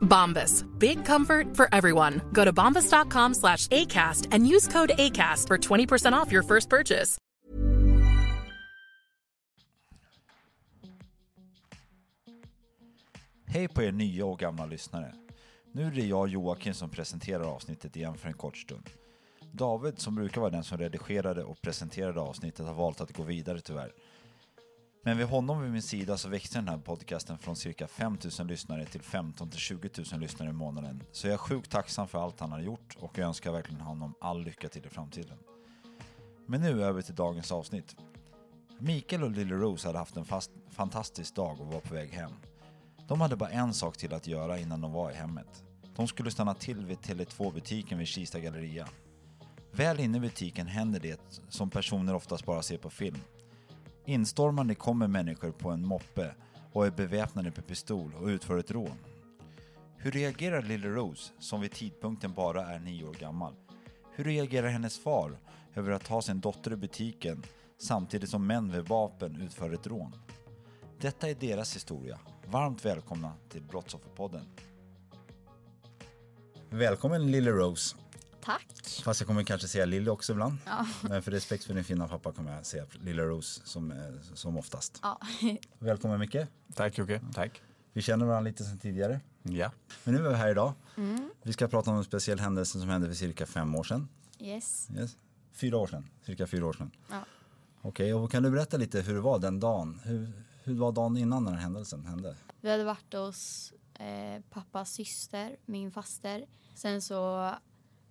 Bombas. Big comfort for everyone. Go to bombas.com slash ACAST and use code ACAST for 20% off your first purchase. Hej på er nya och gamla lyssnare. Nu är det jag Joakim som presenterar avsnittet igen för en kort stund. David som brukar vara den som redigerade och presenterade avsnittet har valt att gå vidare tyvärr. Men vid honom vid min sida så växte den här podcasten från cirka 5000 lyssnare till 15 till 20 000 lyssnare i månaden. Så jag är sjukt tacksam för allt han har gjort och jag önskar verkligen honom all lycka till i framtiden. Men nu över till dagens avsnitt. Mikael och Lily Rose hade haft en fast, fantastisk dag och var på väg hem. De hade bara en sak till att göra innan de var i hemmet. De skulle stanna till vid Tele2-butiken vid Kista galleria. Väl inne i butiken händer det som personer oftast bara ser på film. Instormande kommer människor på en moppe och är beväpnade med pistol och utför ett rån. Hur reagerar Lille Rose, som vid tidpunkten bara är nio år gammal? Hur reagerar hennes far över att ha sin dotter i butiken samtidigt som män med vapen utför ett rån? Detta är deras historia. Varmt välkomna till Brottsofferpodden. Välkommen Lille Rose. Tack. Fast jag kommer kanske säga Lily också ibland. Ja. Men för respekt för din fina pappa kommer jag säga Lilla Rose som, eh, som oftast. Ja. Välkommen Micke. Tack Jocke, tack. Vi känner varandra lite sedan tidigare. Ja. Men nu är vi här idag. Mm. Vi ska prata om en speciell händelse som hände för cirka fem år sedan. Yes. Yes. Fyra år sedan, cirka fyra år sedan. Ja. Okej, och kan du berätta lite hur det var den dagen? Hur, hur var dagen innan den här händelsen hände? Vi hade varit hos eh, pappas syster, min faster. Sen så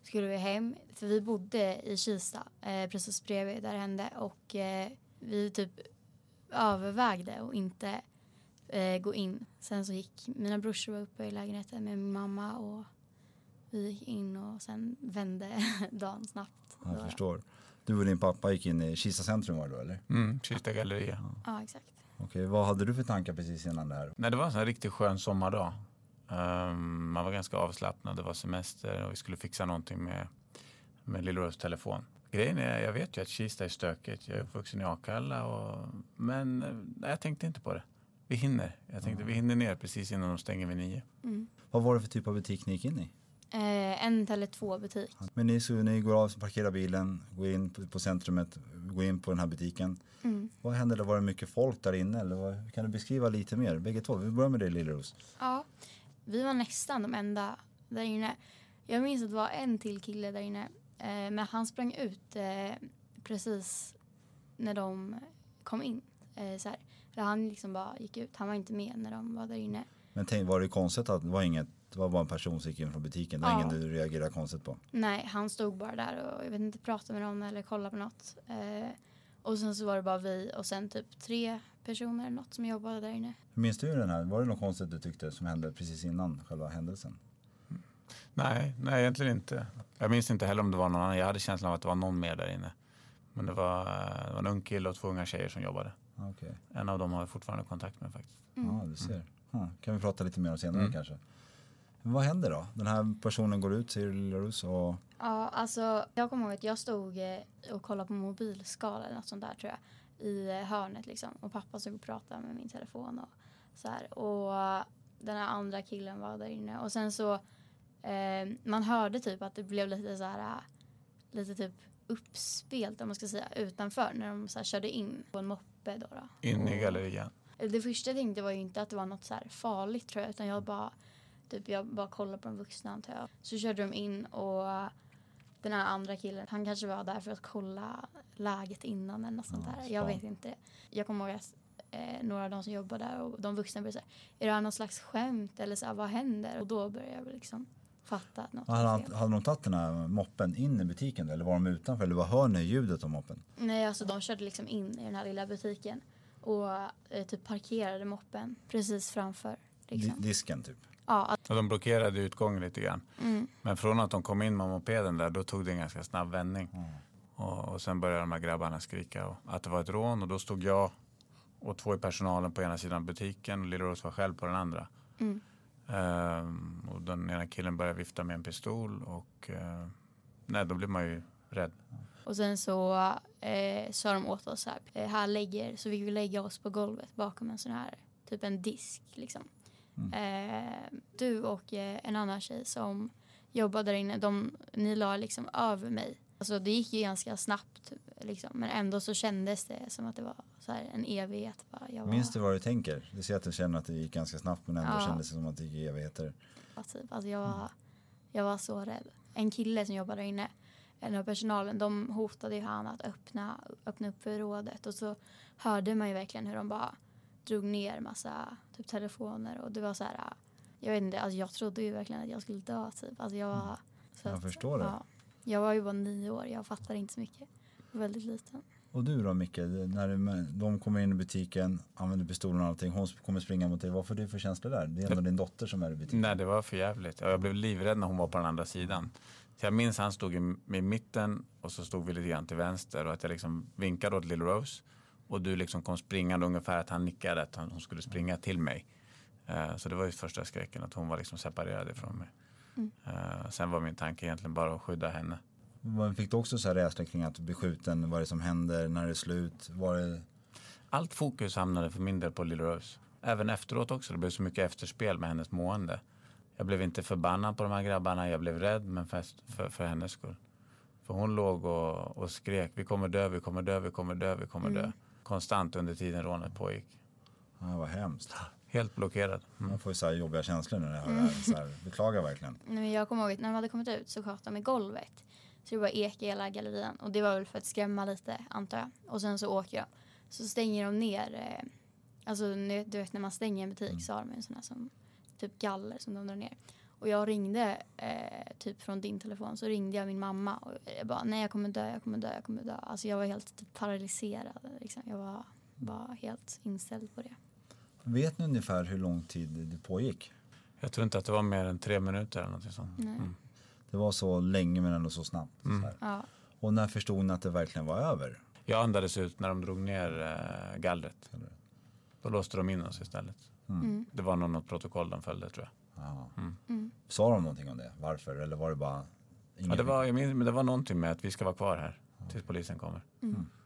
skulle vi hem, för vi bodde i Kista eh, precis bredvid där det hände och eh, vi typ övervägde att inte eh, gå in. Sen så gick mina brorsor var uppe i lägenheten med min mamma och vi gick in och sen vände dagen snabbt. Jag Då- förstår. Du och din pappa gick in i Kista centrum var det då eller? Mm, Kista galleria. Ja, exakt. Okej, vad hade du för tankar precis innan det här? Nej, det var en sån här riktigt skön sommardag. Ehm, man var ganska avslappnad, det var semester och vi skulle fixa någonting med, med Lill-Rose telefon. Grejen är, jag vet ju att Kista är stökigt. Jag är uppvuxen i Akalla och, men eh, nej, jag tänkte inte på det. Vi hinner. Jag tänkte vi hinner ner precis innan de stänger vid nio. Mm. Vad var det för typ av butik ni gick in i? Eh, en Tele2-butik. Men ni, så ni går av, parkerar bilen, går in på, på centrumet, går in på den här butiken. Mm. Vad hände? Var det mycket folk där inne? Eller vad, kan du beskriva lite mer? Bägge två. Vi börjar med dig Lilleros. Ja, vi var nästan de enda där inne. Jag minns att det var en till kille där inne. Eh, men han sprang ut eh, precis när de kom in. Eh, så han liksom bara gick ut. Han var inte med när de var där inne. Men tänk, var det konstigt att det var inget, det var bara en person som gick in från butiken? Det var Ja. ingen du reagerade konstigt på? Nej, han stod bara där och jag vet inte, pratade med någon eller kollade på något. Eh, och sen så var det bara vi och sen typ tre personer eller något som jobbade där inne. Hur minns du den här? Var det något konstigt du tyckte som hände precis innan själva händelsen? Nej, nej egentligen inte. Jag minns inte heller om det var någon annan. Jag hade känslan av att det var någon mer där inne. Men det var, det var en ung kille och två unga tjejer som jobbade. Okej, En av dem har jag fortfarande kontakt med faktiskt. ja du ser. Ah, kan vi prata lite mer om senare Mm. kanske. Men vad händer då? Den här personen går ut, säger Lilleros, och Ja, alltså jag kommer ihåg att jag stod eh, och kollade på mobilskala eller något sånt där tror jag. I hörnet liksom. Och pappa stod och pratade med min telefon och så här. Och den här andra killen var där inne. Och sen så, eh, man hörde typ att det blev lite så här, lite typ uppspelt om man ska säga utanför när de så här körde in på en moppe då. då. In i gallerian. det första jag tänkte var ju inte att det var något så här farligt tror jag utan jag bara typ jag bara kollade på de vuxna antar jag. Så körde de in och den här andra killen, han kanske var där för att kolla läget innan eller något sånt där. Jag vet inte. Jag kommer ihåg att eh, några av de som jobbar där och de vuxna började säga, är det här någon slags skämt eller så här, vad händer? Och då började jag liksom fatta att något Hade, han, hade de tagit den här moppen in i butiken eller var de utanför? Eller vad hör ni ljudet av moppen? Nej, alltså de körde liksom in i den här lilla butiken och eh, typ parkerade moppen precis framför. Liksom. Di- Disken typ. Ja, att, Och de blockerade utgången lite grann. mm, Men från att de kom in med mopeden där, då tog det en ganska snabb vändning. Och, och sen började de här grabbarna skrika och, att det var ett rån och då stod jag och två i personalen på ena sidan butiken och Lill-Rose var själv på den andra. mm. Ehm, och den ena killen började vifta med en pistol och eh, nej, då blir man ju rädd. Och sen så eh, sa de åt oss här, eh, här lägger, så vi vill lägga oss på golvet bakom en sån här, typ en disk liksom. Eh, du och eh, en annan tjej som jobbade där inne, de, ni la liksom över mig. Alltså det gick ju ganska snabbt liksom, men ändå så kändes det som att det var så här en evighet. Bara. Jag var, Minns du vad du tänker? Du ser att du känner att det gick ganska snabbt men ändå Ja. kändes det som att det gick evigheter. Typ. Alltså jag, var, jag var så rädd. En kille som jobbade där inne, en av personalen, de hotade ju han att öppna, öppna upp förrådet och så hörde man ju verkligen hur de bara drog ner massa typ, telefoner och det var så här, jag vet inte, alltså jag trodde ju verkligen att jag skulle dö typ. Alltså jag var, så Jag att, förstår det. Ja, jag var ju bara nio år, jag fattade inte så mycket. Väldigt liten. Och du då Micke, när du, de kommer in i butiken, använder pistolen och allting, hon kommer springa mot dig. Vad får du för känslor där? Det är ändå din dotter som är i butiken. Nej, det var för jävligt. Jag blev livrädd när hon var på den andra sidan. Så jag minns han stod i, i mitten och så stod vi lite grann till vänster och att jag liksom vinkade åt Little Rose och du liksom kom springande ungefär att han nickade att hon skulle springa till mig. Eh, så det var ju första skräcken att hon var liksom separerad ifrån mig. Eh, sen var min tanke egentligen bara att skydda henne. Vad Fick du också så här rädsla kring att bli skjuten? Vad är det som händer? När är det slut? Var det... Allt fokus hamnade för min del på Little Rose. Även efteråt också. Det blev så mycket efterspel med hennes mående. Jag blev inte förbannad på de här grabbarna. Jag blev rädd, men för, för, för hennes skull. För hon låg och, och skrek. Vi kommer dö, vi kommer dö, vi kommer dö, vi kommer dö. Konstant under tiden rånet pågick. Ja, vad hemskt. Helt blockerad. Mm. Man får ju så här jobbiga känslor när jag hör det här. Så här beklagar verkligen. Nej, men jag kommer ihåg att när de hade kommit ut så sköt de i golvet. Så det bara ekade i hela gallerian. Och det var väl för att skrämma lite antar jag. Och sen så åker jag. Så stänger de ner. Eh, alltså nu- du vet när man stänger en butik så har de en sån här som typ galler som de drar ner. Och jag ringde eh, typ från din telefon så ringde jag min mamma och jag bara nej jag kommer dö, jag kommer dö, jag kommer dö. Alltså jag var helt typ paralyserad liksom. Jag var bara helt inställd på det. Vet ni ungefär hur lång tid det pågick? Jag tror inte att det var mer än tre minuter eller något sånt. Nej. Det var så länge men ändå så snabbt. Så här. Ja. Och när förstod ni att det verkligen var över? Jag andades ut när de drog ner eh, gallret. Då låste de in oss istället. Mm. Det var nog något protokoll de följde tror jag. Ja. Mm. Sa de någonting om det? Varför? Eller var det bara... Ja, det, var, jag minns, men det var någonting med att vi ska vara kvar här tills polisen kommer.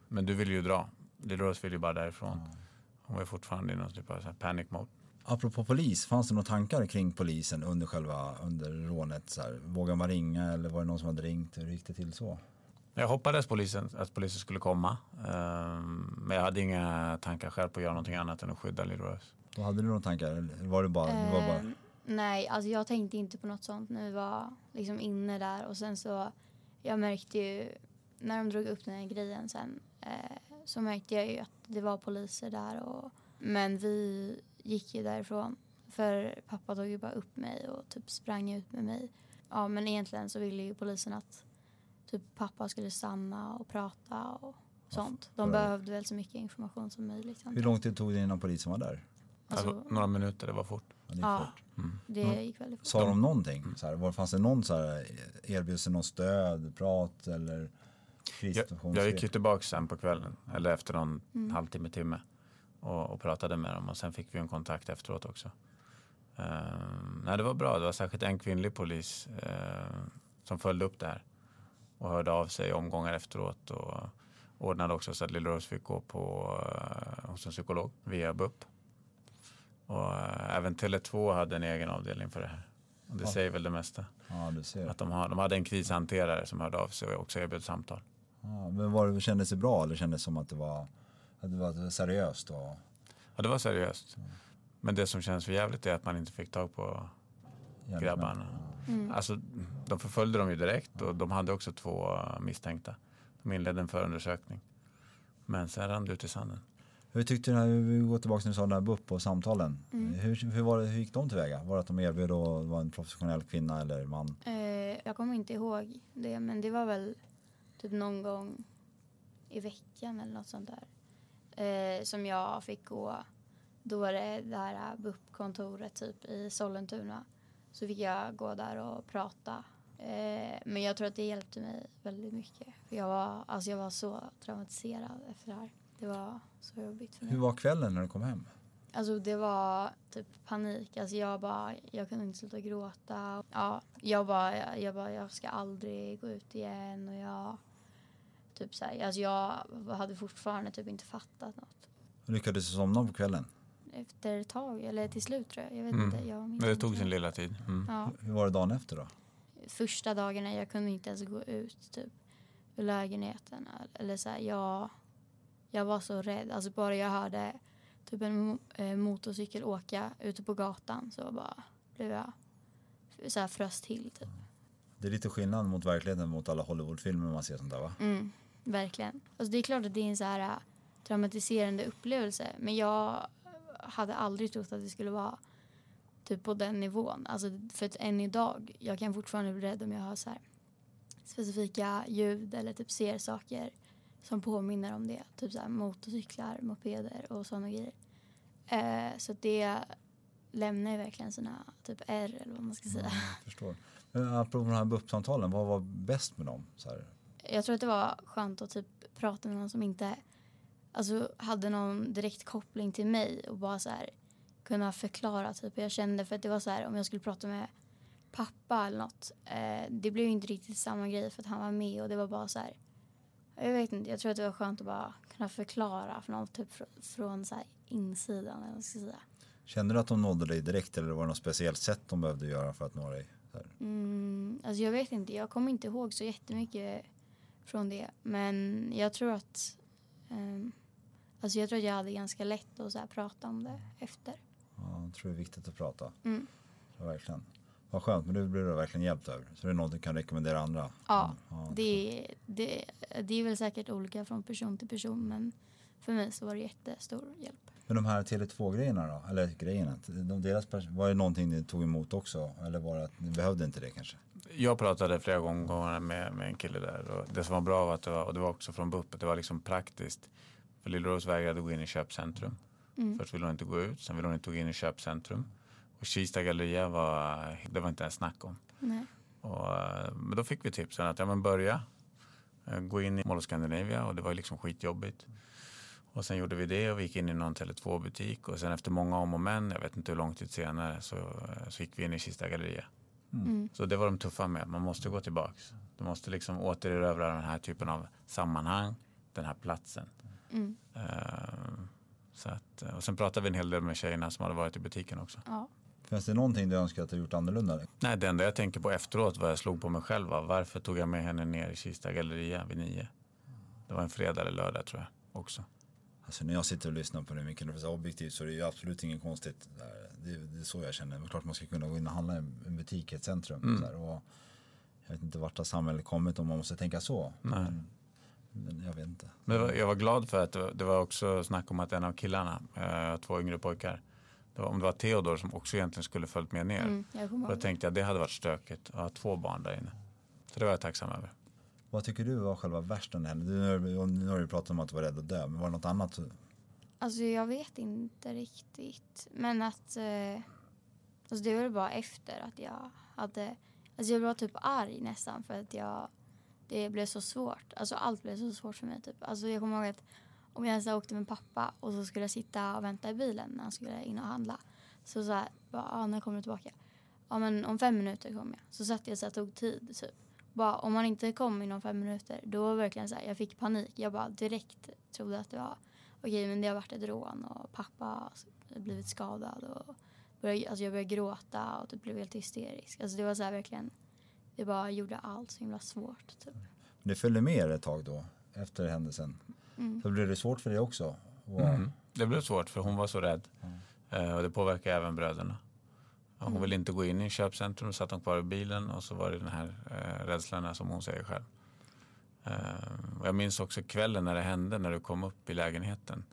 Men du vill ju dra. Little Rose vill ju bara därifrån. Hon var fortfarande i någon typ av så här panic mode. Apropå polis, fanns det några tankar kring polisen under själva under rånet? Så här, vågar man ringa eller var det någon som hade ringt? Hur gick det till så? Jag hoppades polisen, att polisen skulle komma. Ehm, men jag hade inga tankar själv på att göra någonting annat än att skydda Little Rose. Då hade du några tankar? Eller var det bara... Det var bara Ehm, nej, alltså jag tänkte inte på något sånt när vi var liksom inne där och sen så jag märkte ju när de drog upp den här grejen sen eh, så märkte jag ju att det var poliser där och men vi gick ju därifrån för pappa tog ju bara upp mig och typ sprang ut med mig. Ja, men egentligen så ville ju polisen att typ pappa skulle stanna och prata och sånt. De behövde väl så mycket information som möjligt. hur lång tid tog det innan polisen var där? Alltså, Alltså, några minuter, det var fort. Ja, det gick Ja. fort. det gick väldigt fort. Sa de någonting? Så här, var, fanns det någon så här, erbjöds det någon stöd, prat eller Jag, jag gick ju tillbaka sen på kvällen, eller efter någon halvtimme, timme och, och pratade med dem och sen fick vi en kontakt efteråt också. Ehm, nej, det var bra. Det var särskilt en kvinnlig polis ehm, som följde upp det här och hörde av sig omgångar efteråt och ordnade också så att Lill Rose fick gå på, eh, hos en psykolog via BUP. Och eh, även Tele2 hade en egen avdelning för det här. Och det Ja. säger väl det mesta. Ja, du ser. Att de, har, de hade en krishanterare som hörde av sig och också erbjöd samtal. Ja, men var det, kändes det bra eller kändes det som att det var, att det var seriöst? Och, Ja, det var seriöst. Men det som känns för jävligt är att man inte fick tag på gärningsmän? grabbarna. Ja. Alltså, de förföljde dem ju direkt och de hade också två misstänkta. De inledde en förundersökning. Men sen rann det ut i sanden. Hur tyckte du när vi går tillbaka till du sa den här BUP och samtalen. Hur, hur, var det, hur gick de tillväga? Var det att de erbjöd att vara en professionell kvinna eller man? Eh, jag kommer inte ihåg det, men det var väl typ någon gång i veckan eller något sånt där. Eh, som jag fick gå. Då var det det här BUP-kontoret typ i Sollentuna. Så fick jag gå där och prata. Eh, men jag tror att det hjälpte mig väldigt mycket. För jag var, alltså jag var så traumatiserad efter det här. Det var så jobbigt för mig. Hur var kvällen när du kom hem? Alltså det var typ panik. Alltså jag bara, jag kunde inte sluta gråta. Ja, jag bara, jag, jag bara, jag ska aldrig gå ut igen och jag typ så här, alltså jag hade fortfarande typ inte fattat något. Lyckades du somna på kvällen? Efter ett tag, eller till slut tror jag. Jag vet Mm. inte. Jag Men det tog sin lilla tid. Mm. Ja, Hur var det dagen efter då? första dagarna jag kunde inte ens gå ut typ ur lägenheten. Eller så här, jag, jag var så rädd. Alltså bara jag hörde typ en eh, motorcykel åka ute på gatan så bara blev jag så här frös till typ. Det är lite skillnad mot verkligheten mot alla Hollywoodfilmer man ser sånt där va? Mm, verkligen. Alltså det är klart att det är en så här äh, traumatiserande upplevelse. Men jag hade aldrig trott att det skulle vara typ på den nivån. Alltså för att än idag, jag kan fortfarande bli rädd om jag har så här specifika ljud eller typ ser saker som påminner om det. Typ så här motorcyklar, mopeder och sådana grejer. Eh, så det lämnar ju verkligen såna typ R eller vad man ska säga. Jag förstår. Men apropå de här BUP-samtalen, vad var bäst med dem? Så här, Jag tror att det var skönt att typ prata med någon som inte alltså, hade någon direkt koppling till mig och bara så här kunna förklara typ hur jag kände. För att det var så här om jag skulle prata med pappa eller något. Eh, det blev ju inte riktigt samma grej för att han var med och det var bara så här. Jag vet inte, jag tror att det var skönt att bara kunna förklara för någon typ från, så insidan eller vad man ska säga. Kände du att de nådde dig direkt eller var det något speciellt sätt de behövde göra för att nå dig? Mm, alltså jag vet inte, jag kommer inte ihåg så jättemycket från det. Men jag tror att ehm, alltså jag tror att jag hade ganska lätt att så prata om det efter. Ja, jag tror det är viktigt att prata. Mm. Ja, verkligen. Vad skönt, men du blir du verkligen hjälpt över. Så det är något du kan rekommendera andra. Ja, ja det, det, det är väl säkert olika från person till person men för mig så var det jättestor hjälp. Men de här Tele2-grejerna då? Eller grejerna, de, deras, var det någonting ni tog emot också? Eller var det att ni behövde inte det kanske? Jag pratade flera gånger med, med en kille där och det som var bra var att det var, och det var också från BUP, att det var liksom praktiskt. För Lill-Rose vägrade gå in i köpcentrum. Först ville hon inte gå ut, sen ville hon inte gå in i köpcentrum. Och Kista galleria var, det var inte ens snack om. Nej. Och, men då fick vi tipsen att ja, men börja eh, gå in i Mall of Scandinavia och det var liksom skitjobbigt. Och sen gjorde vi det och vi gick in i någon Tele2 butik och sen efter många om och men, jag vet inte hur lång tid senare, så, så gick vi in i Kista galleria. Mm. Så det var de tuffa med, man måste gå tillbaks. Du måste liksom återerövra den här typen av sammanhang, den här platsen. Mm. Eh, så att, och sen pratade vi en hel del med tjejerna som hade varit i butiken också. Ja. Finns det någonting du önskar att du gjort annorlunda? Nej, det enda jag tänker på efteråt vad jag slog på mig själv var varför tog jag med henne ner i Kista galleria vid nio? Det var en fredag eller lördag tror jag också. Alltså när jag sitter och lyssnar på det Mikael, det så objektivt så det är ju absolut inget konstigt. Det är, det är så jag känner. Det är klart man ska kunna gå in och handla i en butik i ett centrum. Så här, och jag vet inte vart har samhället kommit om man måste tänka så. Men, men jag vet inte. Men det var- jag var glad för att det var, det var också snack om att en av killarna, eh, två yngre pojkar, det var, om det var Theodor som också egentligen skulle följt med ner. Mm, jag då det. tänkte jag det hade varit stökigt att ha två barn där inne. Så det var jag tacksam över. Vad tycker du var själva värst under henne? Du, nu, nu har du pratat om att du var rädd att dö, men var det något annat? Alltså jag vet inte riktigt. Men att... Eh, alltså det var bara efter att jag hade... Alltså jag var typ arg nästan för att jag... Det blev så svårt. Alltså allt blev så svårt för mig typ. Alltså jag kommer ihåg att om jag så här åkte med pappa och så skulle jag sitta och vänta i bilen när han skulle in och handla. Så så här, bara, ah, när kommer du tillbaka? Ja men om fem minuter kommer jag. Så satt jag så här, tog tid typ. Bara, om man inte kom inom fem minuter då var verkligen så här, jag fick panik. Jag bara direkt trodde att det var okej men det har varit ett rån och pappa har blivit skadad och började, alltså jag började gråta och typ blev helt hysterisk. Alltså det var så här verkligen, det bara gjorde allt så himla svårt typ. Det följde med er ett tag då, efter händelsen. Mm. Så blev det svårt för dig också? Och, Mm. Det blev svårt för hon var så rädd. Eh, och det påverkar även bröderna. Hon mm. ville inte gå in i köpcentrum, satt hon kvar i bilen och så var det den här eh, rädslan som hon säger själv. Eh, och jag minns också kvällen när det hände, när du kom upp i lägenheten,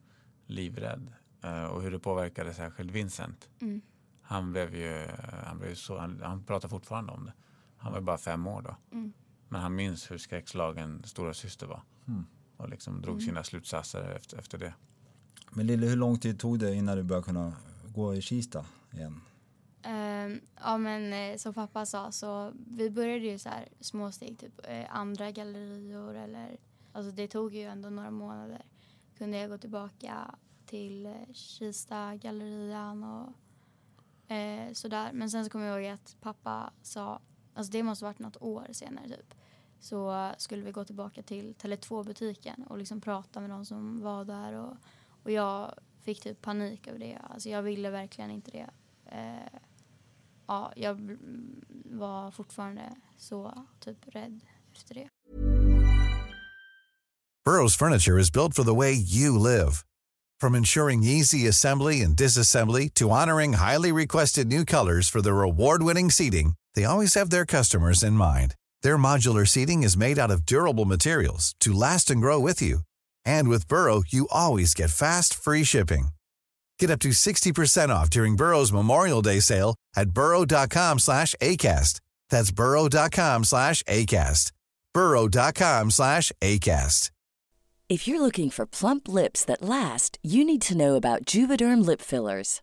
livrädd. Eh, och hur det påverkade särskilt Vincent. Mm. Han blev ju, han blev så, han, han pratar fortfarande om det. Han var bara fem år då. Mm. Men han minns hur skräckslagen stora syster var. Mm. Och liksom drog mm. sina slutsatser efter, efter det. Men Lille, hur lång tid tog det innan du började kunna gå i Kista igen? Um, ja men eh, som pappa sa så vi började ju så här små steg, typ eh, andra gallerior eller alltså det tog ju ändå några månader. Kunde jag gå tillbaka till eh, Kista gallerian och eh, sådär. Men sen så kommer jag ihåg att pappa sa, alltså det måste varit något år senare typ. Så skulle vi gå tillbaka till Tele2 butiken och liksom prata med de som var där och, och jag fick typ panik över det. Alltså jag ville verkligen inte det. Eh, ja, jag var fortfarande så typ rädd efter det. Burrows furniture is built for the way you live. From ensuring easy assembly and disassembly to honoring highly requested new colors for their award-winning seating, they always have their customers in mind. Their modular seating is made out of durable materials to last and grow with you. And with Burrow, you always get fast, free shipping. Get up to 60% off during Burrow's Memorial Day sale at burrow.com slash ACAST. That's burrow.com slash ACAST. burrow.com slash ACAST. If you're looking for plump lips that last, you need to know about Juvederm Lip Fillers.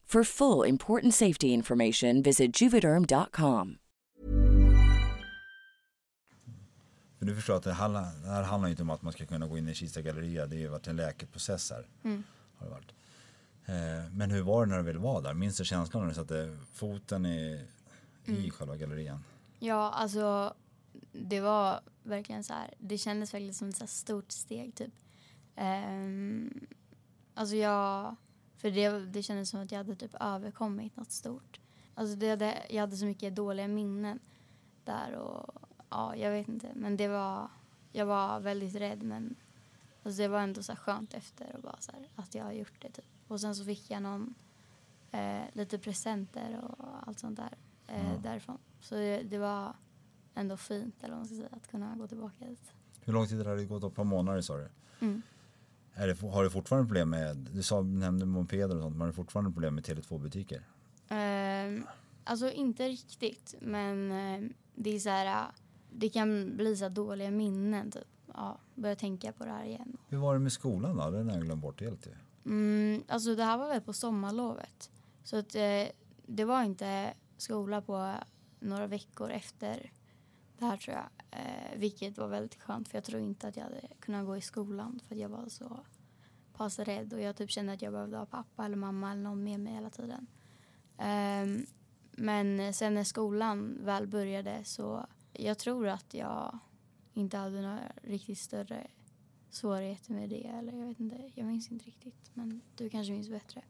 For full important safety information visit juvederm.com. För du förstår att det, handlar, det här handlar inte om att man ska kunna gå in i Kista galleria. Det har ju varit en läkeprocess här. Mm. Har det varit. Eh, men hur var det när du väl var där? Minns du känslan när du satte foten i, mm. i själva gallerian? Ja, alltså det var verkligen så här. Det kändes verkligen som ett så stort steg typ. Um, alltså jag för det, det kändes som att jag hade typ överkommit något stort. Alltså det hade, jag hade så mycket dåliga minnen där och ja, jag vet inte. Men det var, jag var väldigt rädd men alltså det var ändå så skönt efter och bara så här, att jag har gjort det typ. Och sen så fick jag någon, eh, lite presenter och allt sånt där eh, mm. därifrån. Så det, det, var ändå fint eller vad man ska säga, att kunna gå tillbaka dit. Hur lång tid hade det gått? Ett par månader sa du? Mm. Är det, har du fortfarande problem med, du sa, nämnde mopeder och sånt, men har du fortfarande problem med Tele2-butiker? Um, alltså inte riktigt, men um, det är så här, det kan bli så dåliga minnen typ. Ja, börja tänka på det här igen. Hur var det med skolan då? Den har jag glömt bort helt ju. Mm, alltså det här var väl på sommarlovet. Så att eh, det var inte skola på några veckor efter det här tror jag. Eh, vilket var väldigt skönt för jag tror inte att jag hade kunnat gå i skolan för att jag var så pass rädd och jag typ kände att jag behövde ha pappa eller mamma eller någon med mig hela tiden. Eh, men sen när skolan väl började så jag tror att jag inte hade några riktigt större svårigheter med det eller jag vet inte, jag minns inte riktigt men du kanske minns bättre.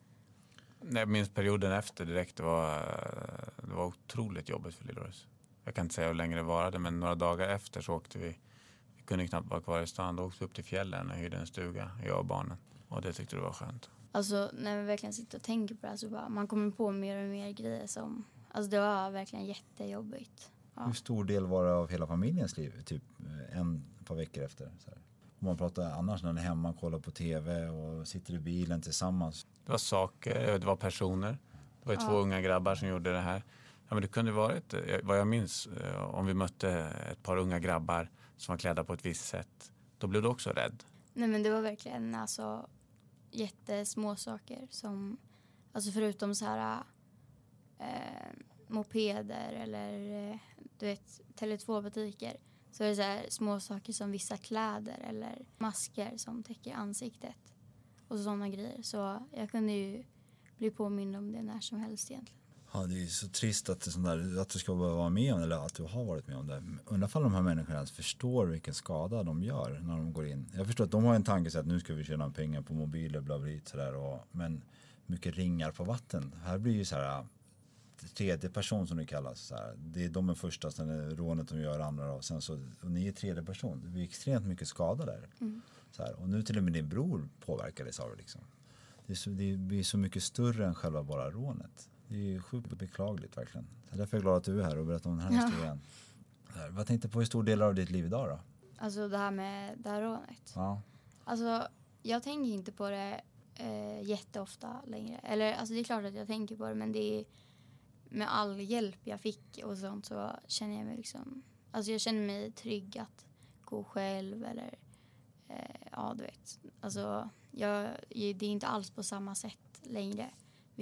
Jag minns perioden efter direkt, det var, det var otroligt jobbigt för Lill-Doris jag kan inte säga hur länge det varade, men några dagar efter så åkte vi. Vi kunde knappt vara kvar i stan. Då åkte vi upp till fjällen och hyrde en stuga, jag och barnen. Och det tyckte du var skönt. Alltså när vi verkligen sitter och tänker på det här så bara, man kommer på mer och mer grejer som, alltså det var verkligen jättejobbigt. Ja. Hur stor del var det av hela familjens liv, typ en par veckor efter? Så här. Om man pratar annars när ni är hemma och kollar på tv och sitter i bilen tillsammans. Det var saker, det var personer. Det var ja. två unga grabbar som gjorde det här. Ja, men det kunde varit, eh, vad jag minns, eh, om vi mötte ett par unga grabbar som var klädda på ett visst sätt. Då blev du också rädd. Nej men det var verkligen alltså jättesmå saker som, alltså förutom så här eh, mopeder eller eh, du vet Tele2-butiker så är det så här små saker som vissa kläder eller masker som täcker ansiktet och sådana grejer. Så jag kunde ju bli påmind om det när som helst egentligen. Ja, det är så trist att, det där, att du ska vara med om eller att du har varit med om det. Undrar om de här människorna ens förstår vilken skada de gör när de går in. Jag förstår att de har en tanke att nu ska vi tjäna pengar på mobiler, bla bla, sådär. Och, men mycket ringar på vatten. Här blir ju så här tredje person som det kallas. Så här. Det är de är första, sen är rånet de gör andra och sen så, och ni är tredje person. Det blir extremt mycket skada där. Mm. Så här. Och nu till och med din bror påverkades av det liksom. Det, är så, det blir så mycket större än själva bara rånet. Det är sjukt beklagligt verkligen. Så därför är jag glad att du är här och berättar om den här ja. historien. Här. Vad tänkte på hur stor del av ditt liv idag då? Alltså det här med det här rånet. Ja. Alltså jag tänker inte på det eh, jätteofta längre. Eller alltså det är klart att jag tänker på det men det är med all hjälp jag fick och sånt så känner jag mig liksom, alltså jag känner mig trygg att gå själv eller eh, ja du vet. Alltså jag, det är inte alls på samma sätt längre.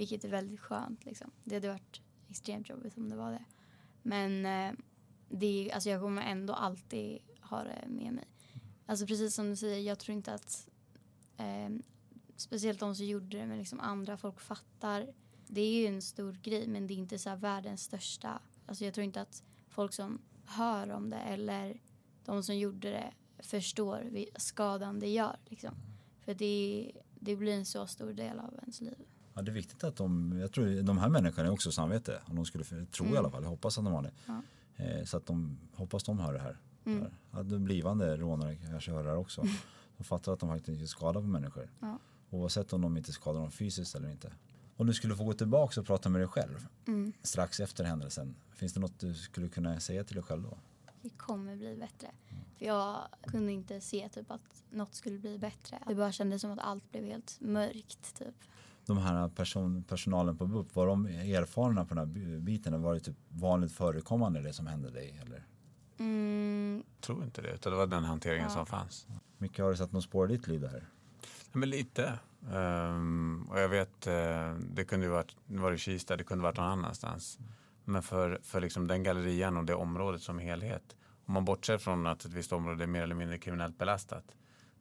Vilket är väldigt skönt liksom. Det hade varit extremt jobbigt om det var det. Men eh, det, alltså jag kommer ändå alltid ha det med mig. Alltså precis som du säger, jag tror inte att eh, speciellt de som gjorde det, men liksom andra folk fattar. Det är ju en stor grej, men det är inte så världens största. Alltså jag tror inte att folk som hör om det eller de som gjorde det förstår skadan det gör. Liksom. För det, det blir en så stor del av ens liv. Ja, det är viktigt att de, jag tror de här människorna är också samvete. Om de skulle, tro mm. i alla fall, jag hoppas att de har det. Ja. Eh, så att de, hoppas de hör det här. Mm. Att de blivande rånare kanske hör det här också. De fattar att de faktiskt inte skadar på människor. Ja. Oavsett om de inte skadar dem fysiskt eller inte. Om du skulle få gå tillbaka och prata med dig själv mm. strax efter händelsen. Finns det något du skulle kunna säga till dig själv då? Det kommer bli bättre. Mm. För jag kunde inte se typ att något skulle bli bättre. Det bara kändes som att allt blev helt mörkt typ de här person, personalen på BUP, var de erfarna på den här biten? Var det typ vanligt förekommande det som hände dig? Eller? Mm. Jag tror inte det, utan det var den hanteringen ja. som fanns. Mycket har du satt någon spår i ditt liv där? Ja, men lite. Um, och jag vet, uh, det kunde ju varit, nu var det Kista, det kunde varit någon annanstans. Men för, för liksom den gallerian och det området som helhet, om man bortser från att ett visst område är mer eller mindre kriminellt belastat,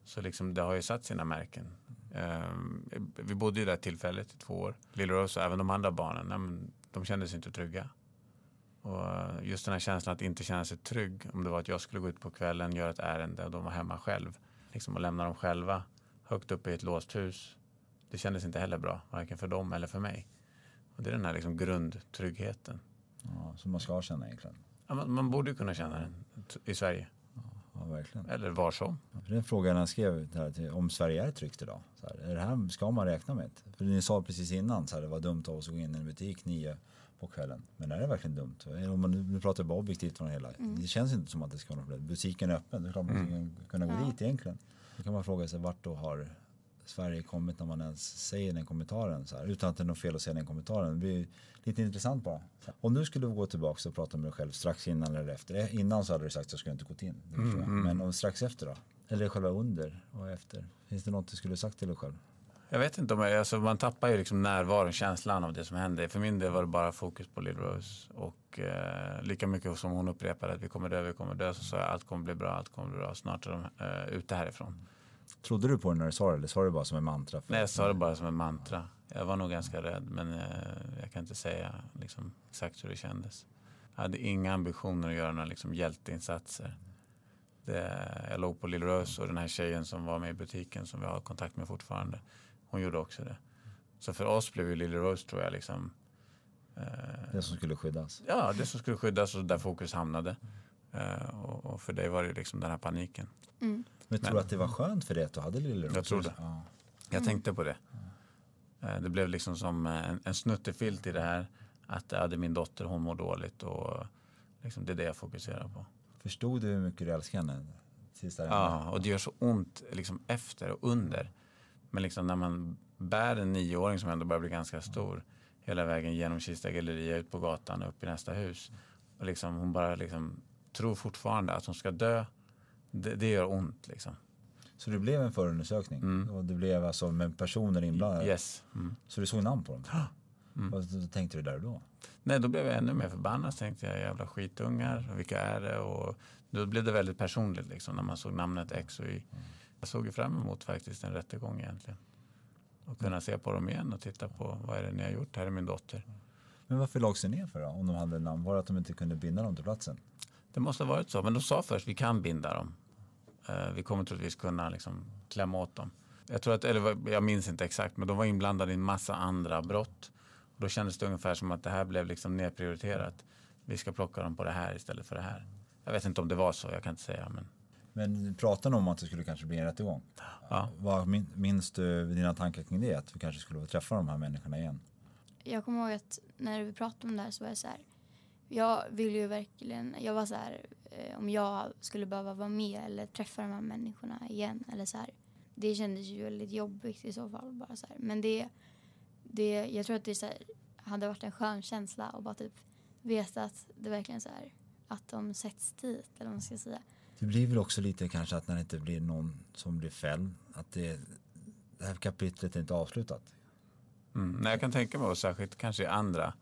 så liksom det har ju satt sina märken. Um, vi bodde ju där tillfälligt i två år. Lill-Rose och även de andra barnen, de kände sig inte trygga. Och just den här känslan att inte känna sig trygg, om det var att jag skulle gå ut på kvällen, göra ett ärende och de var hemma själv, liksom och lämna dem själva högt uppe i ett låst hus. Det kändes inte heller bra, varken för dem eller för mig. Och det är den här liksom grundtryggheten. Ja, som man ska känna egentligen. Ja, man, man borde kunna känna den i Sverige. Ja, verkligen. Eller var som. Den frågan jag skrev här, om Sverige är tryggt idag. Så här, är det här ska man räkna med? För ni sa precis innan så här, det var dumt av oss att gå in i en butik nio på kvällen. Men är det verkligen dumt? Om man, nu pratar bara objektivt från hela. Mm. Det känns inte som att det ska vara problem. Butiken är öppen. Det är klart man mm. kunna gå ja. dit egentligen. Då kan man fråga sig vart då har Sverige kommit när man ens säger den kommentaren så här, utan att det är något fel att säga den kommentaren. Det blir lite intressant bara. Om du skulle gå tillbaka och prata med dig själv strax innan eller efter. Eh, innan så hade du sagt att jag skulle inte gått in. Mm, mm. Men om strax efter då? Eller själva under och efter? Finns det något du skulle sagt till dig själv? Jag vet inte om jag, alltså man tappar ju liksom närvaron, känslan av det som händer. För min del var det bara fokus på Lill Rose. Och eh, lika mycket som hon upprepade att vi kommer dö, vi kommer dö, så sa jag allt kommer bli bra, allt kommer bli bra. Snart är de eh, ute härifrån. Trodde du på det när du sa det eller sa du bara som en mantra? Nej, jag sa det bara som en mantra. Jag var nog ganska rädd men eh, jag kan inte säga liksom, exakt hur det kändes. Jag hade inga ambitioner att göra några liksom, hjälteinsatser. Det, jag låg på Lill-Rös och den här tjejen som var med i butiken som vi har kontakt med fortfarande. Hon gjorde också det. Så för oss blev ju Lill-Rös tror jag liksom eh, det som skulle skyddas? Ja, det som skulle skyddas och där fokus hamnade. Eh, och, och, för dig var det liksom den här paniken. Mm. Men tror du att det var skönt för dig att du hade Lill-Rose? Jag tror det. Ja. Jag tänkte på det. Mm. Det blev liksom som en, en snuttefilt i det här. Att jag hade min dotter, hon mår dåligt och liksom det är det jag fokuserar på. Förstod du hur mycket du älskar henne? Ja, och det gör så ont liksom efter och under. Men liksom när man bär en nioåring som ändå börjar bli ganska stor. hela vägen genom Kista galleria ut på gatan upp i nästa hus. Och liksom, hon bara liksom, tror fortfarande att hon ska dö. Det, det gör ont liksom. Så det blev en förundersökning Mm. och det blev alltså med personer inblandade? Yes. Mm. Så du såg namn på dem? Vad tänkte du där och då? Nej, då blev jag ännu mer förbannad. Så tänkte jag jävla skitungar, vilka är det? Och då blev det väldigt personligt liksom, när man såg namnet X och Y. Jag såg ju fram emot faktiskt en rättegång egentligen. Och kunna se på dem igen och titta på vad är det ni har gjort? Här är min dotter. Men varför lades det ner för då? Om de hade namn? Var det att de inte kunde binda dem till platsen? Det måste ha varit så. Men de sa först vi kan binda dem. Eh, vi kommer troligtvis kunna liksom klämma åt dem. Jag, tror att, eller jag minns inte exakt, men de var inblandade i en massa andra brott. Och då kändes det ungefär som att det här blev liksom nedprioriterat. Vi ska plocka dem på det här istället för det här. Jag vet inte om det var så, jag kan inte säga. Men Men pratade de om att det skulle kanske bli en rättegång? Ja. Vad min, minns du dina tankar kring det? Att vi kanske skulle få träffa de här människorna igen? Jag kommer ihåg att när vi pratade om det här så var jag så här. Jag vill ju verkligen, jag var så här eh, om jag skulle behöva vara med eller träffa de här människorna igen eller så här. Det kändes ju väldigt jobbigt i så fall bara så här. Men det, det jag tror att det så här, hade varit en skön känsla att bara typ veta att det verkligen så här att de sätts dit eller vad man ska säga. Det blir väl också lite kanske att när det inte blir någon som blir fälld, att det, det här kapitlet är inte avslutat. Mm. Nej, jag kan tänka mig, och särskilt kanske i andra,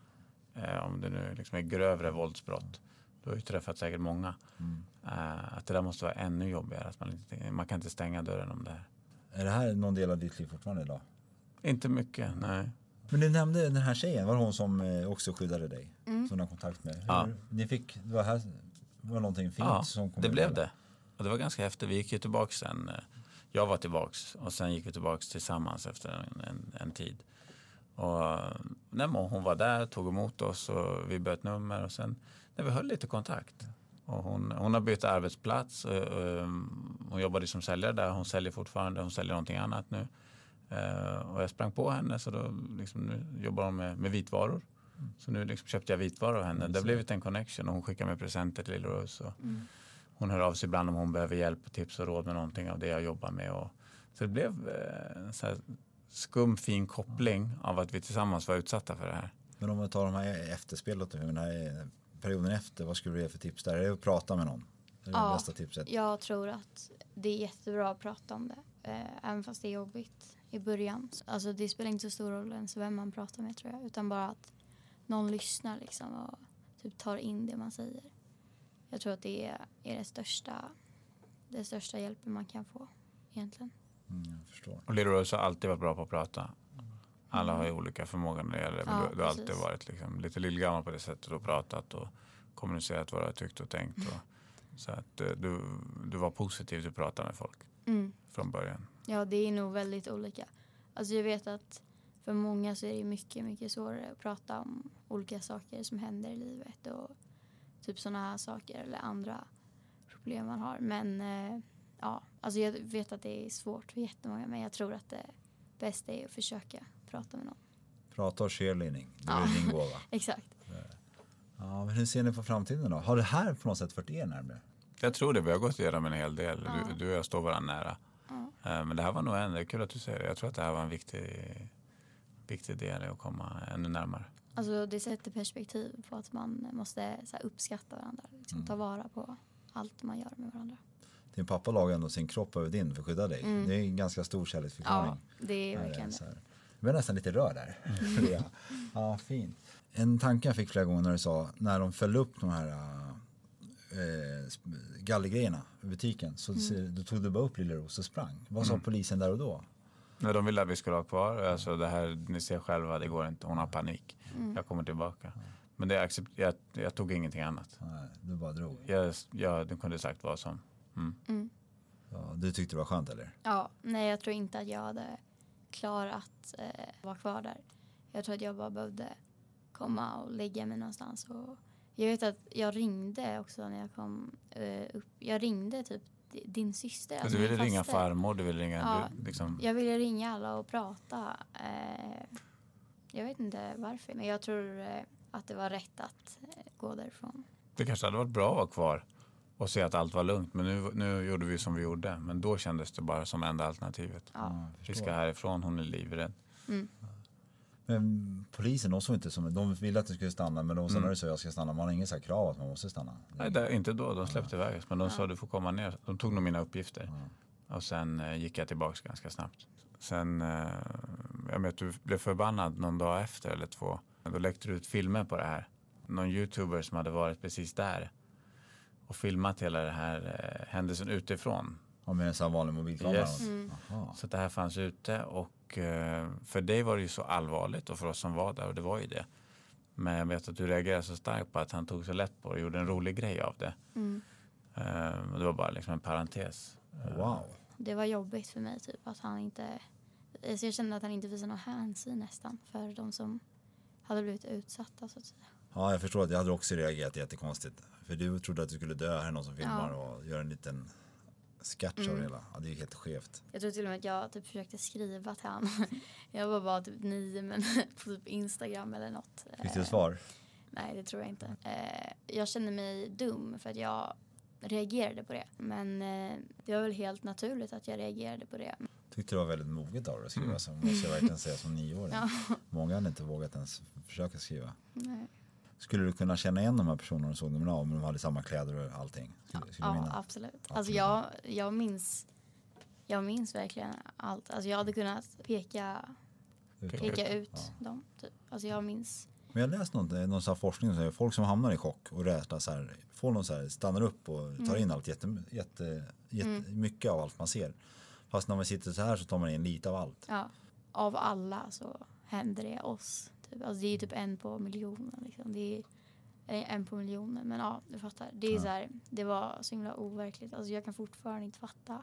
eh, om det nu liksom är grövre våldsbrott. Du har ju träffat säkert många. Eh, att det där måste vara ännu jobbigare. Att man, inte, man kan inte stänga dörren om det här. Är det här någon del av ditt liv fortfarande idag? Inte mycket, nej. Men du nämnde den här tjejen, var det hon som eh, också skyddade dig? Som du har kontakt med? Hur, Ja. Ni fick, det var, här, var någonting fint Ja, som kom det blev det. Och det var ganska häftigt. Vi gick ju tillbaks sen. eh, Jag var tillbaks och sen gick vi tillbaks tillsammans efter en, en, en tid. Och eh, nej, hon var där, tog emot oss och vi bytte nummer och sen när vi höll lite kontakt. Och hon, hon har bytt arbetsplats. och, eh, Hon jobbade som säljare där. Hon säljer fortfarande. Hon säljer någonting annat nu. Eh, Och jag sprang på henne så då liksom, nu jobbar hon med, med vitvaror. Så nu liksom köpte jag vitvaror av henne. Det har blivit en connection och hon skickar med presenter till Lillrose. och Hon hör av sig ibland om hon behöver hjälp, tips och råd med någonting av det jag jobbar med. Och, så det blev eh, så här skum fin koppling av att vi tillsammans var utsatta för det här. Men om vi tar de här efterspelet, den här perioden efter, vad skulle du ge för tips där? Är det att prata med någon? Det är det Ja. bästa tipset. Jag tror att det är jättebra att prata om det. Eh, även fast det är jobbigt i början. Alltså det spelar inte så stor roll ens vem man pratar med tror jag. Utan bara att någon lyssnar liksom och typ tar in det man säger. Jag tror att det är, är det största, det största hjälpen man kan få egentligen. Mm. Och Lillrose har alltid varit bra på att prata. Alla har ju olika förmågor när det gäller det. Men Ja, du, du har alltid varit liksom lite lillgammal på det sättet och pratat och kommunicerat vad du har tyckt och tänkt. Och, så att eh, du, du var positiv till att prata med folk Mm. från början. Ja, det är nog väldigt olika. Alltså jag vet att för många så är det mycket, mycket svårare att prata om olika saker som händer i livet och typ sådana här saker eller andra problem man har. Men eh, ja, alltså jag vet att det är svårt för jättemånga men jag tror att det bästa är att försöka prata med någon. Prata och cheerleading, det är Ja. din gåva. Exakt. Ja, men hur ser ni på framtiden då? Har det här på något sätt fört er närmare? Jag tror det. Vi har gått igenom en hel del. Ja. Du, du och jag står varandra nära. Ja. Eh, Men det här var nog en, det är kul att du säger det. Jag tror att det här var en viktig, viktig del i att komma ännu närmare. Alltså det sätter perspektiv på att man måste så här, uppskatta varandra. Liksom, Ta vara på allt man gör med varandra. Din pappa la ju ändå sin kropp över din för att skydda dig. Det är en ganska stor kärleksförklaring. Mm. Ja, det är verkligen det. Jag blev nästan lite rörd där. För det. Ja, fint. En tanke jag fick flera gånger när du sa, när de följde upp de här äh, gallergrejerna i butiken, så Mm. då tog du bara upp Lilleros och sprang. Vad sa polisen där och då? Nej, de ville att vi skulle ha kvar. Alltså det här, ni ser själva, det går inte. Hon har panik. Jag kommer tillbaka. Men det accept, jag, jag tog ingenting annat. Nej, du bara drog. Jag, jag, du kunde sagt vad som. Mm. Ja, du tyckte det var skönt eller? Ja, nej jag tror inte att jag hade klarat eh, vara kvar där. Jag tror att jag bara behövde komma och lägga mig någonstans. Och jag vet att jag ringde också när jag kom eh, upp. Jag ringde typ di- din syster. du alltså ville min ringa farmor, du ville ringa... Ja. Du, liksom, Jag ville ringa alla och prata. Eh, jag vet inte varför, men jag tror eh, att det var rätt att eh, gå därifrån. det kanske hade varit bra att vara kvar och se att allt var lugnt. Men nu, nu gjorde vi som vi gjorde. Men då kändes det bara som enda alternativet. Ja. Vi ska härifrån, hon är livrädd. Mm. Men polisen, de såg inte som, de ville att du skulle stanna men de sa Mm. när du sa jag ska stanna, man har inget krav att man måste stanna. Nej, det, inte då. De släppte iväg oss. Men de sa du får komma ner. De tog nog mina uppgifter. Och sen eh, gick jag tillbaka ganska snabbt. Sen, eh, jag vet du blev förbannad någon dag efter eller två. Då läckte du ut filmer på det här. Någon youtuber som hade varit precis där och filmat hela den här eh, händelsen utifrån. Ja, med en sån vanlig mobilkamera. Yes. Jaha. Så att det här fanns ute och eh, för dig var det ju så allvarligt och för oss som var där och det var ju det. Men jag vet att du reagerade så starkt på att han tog så lätt på det och gjorde en rolig grej av det. Mm. Eh, och det var bara liksom en parentes. Eh, Wow. Det var jobbigt för mig typ att han inte... Så jag kände att han inte visade någon hänsyn nästan för de som hade blivit utsatta så att säga. Ja, jag förstår att jag hade också reagerat jättekonstigt. För du trodde att du skulle dö, här är någon som filmar Ja. och gör en liten sketch av det Mm. hela. Ja, det är ju helt skevt. Jag tror till och med att jag typ försökte skriva till han. Jag var bara typ nio men på typ Instagram eller något. Fick du Eh, svar? Nej det tror jag inte. Eh, Jag kände mig dum för att jag reagerade på det. Men eh, det var väl helt naturligt att jag reagerade på det. Tyckte det var väldigt moget av dig att skriva så måste jag verkligen säga som nioåring. Ja. Många hade inte vågat ens försöka skriva. Nej. Skulle du kunna känna igen de här personerna du såg dem om de hade samma kläder och allting? Skulle, skulle du Ja, minnas? absolut. Alltså Absolut. jag, jag minns jag minns verkligen allt. Alltså jag hade kunnat peka, Utåt. peka ut Ja. dem. Typ. Alltså jag minns. Men jag läste någon, någon här forskning som säger folk som hamnar i chock och rädsla så här, får någon så här, stannar upp och tar Mm. in allt jätte, jätte, jätte, mycket av allt man ser. Fast när man sitter så här så tar man in lite av allt. Ja, av alla så händer det oss. Typ. Alltså det är ju typ en på miljonen. Liksom. Det är eller en på miljonen. Men ja, du fattar. Det, är Ja. så här, det var så himla overkligt. Alltså jag kan fortfarande inte fatta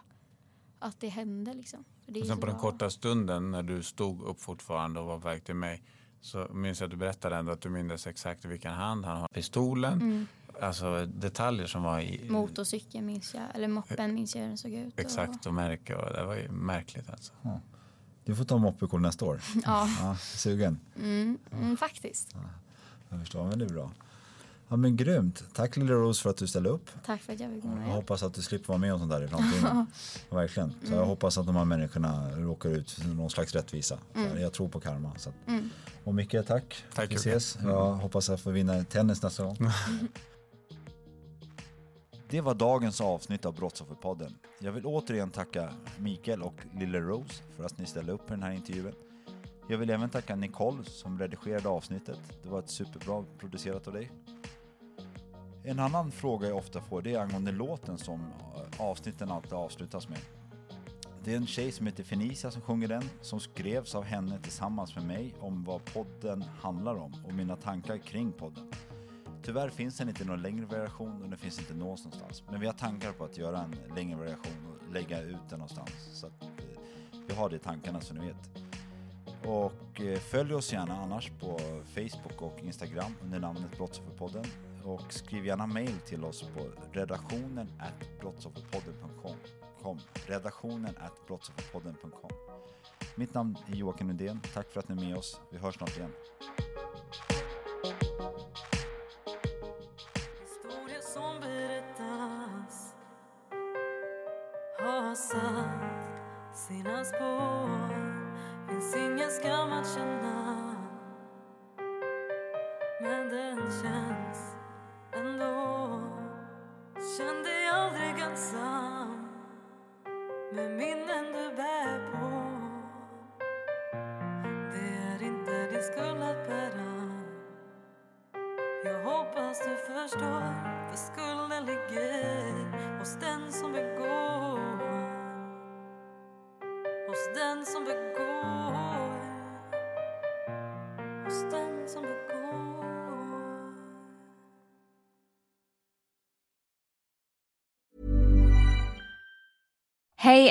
att det hände. Liksom. Det är Och sen på den bara- korta stunden när du stod upp fortfarande och var på väg till mig så minns jag att du berättade ändå att du minns exakt i vilken hand han har pistolen. Mm. Alltså detaljer som var i Motorcykeln minns jag. Eller moppen minns jag hur den såg ut. och- exakt och märke och det var ju märkligt alltså. Du får ta moppekort nästa år. Ja, Ja, sugen? mm, mm, faktiskt. Jag förstår, men det är bra. Ja men grymt. Tack Lilla Rose för att du ställde upp. Tack för att jag fick Jag vara med. hoppas att du slipper vara med om sånt där i framtiden. Verkligen. Så Mm. jag hoppas att de här människorna råkar ut för någon slags rättvisa. Mm. Jag tror på karma. Så att. Mm. Och Micke, tack. Tack, Vi ses. Jag hoppas jag får vinna tennis nästa gång. Det var dagens avsnitt av Brottsofferpodden. Jag vill återigen tacka Mikael och Lille Rose för att ni ställde upp på den här intervjun. Jag vill även tacka Nicole som redigerade avsnittet. Det var ett superbra producerat av dig. En annan fråga jag ofta får det är angående låten som avsnitten alltid avslutas med. Det är en tjej som heter Fenicia som sjunger den, som skrevs av henne tillsammans med mig om vad podden handlar om och mina tankar kring podden. Tyvärr finns den inte i någon längre variation och den finns inte någonstans. Men vi har tankar på att göra en längre variation och lägga ut den någonstans. Så att, eh, vi har det i tankarna så ni vet. Och eh, följ oss gärna annars på Facebook och Instagram under namnet Brottsofferpodden. Och skriv gärna mail till oss på redaktionen at brottsofferpodden.com redaktionen at brottsofferpodden.com Mitt namn är Joakim Lundén. Tack för att ni är med oss. Vi hörs snart igen.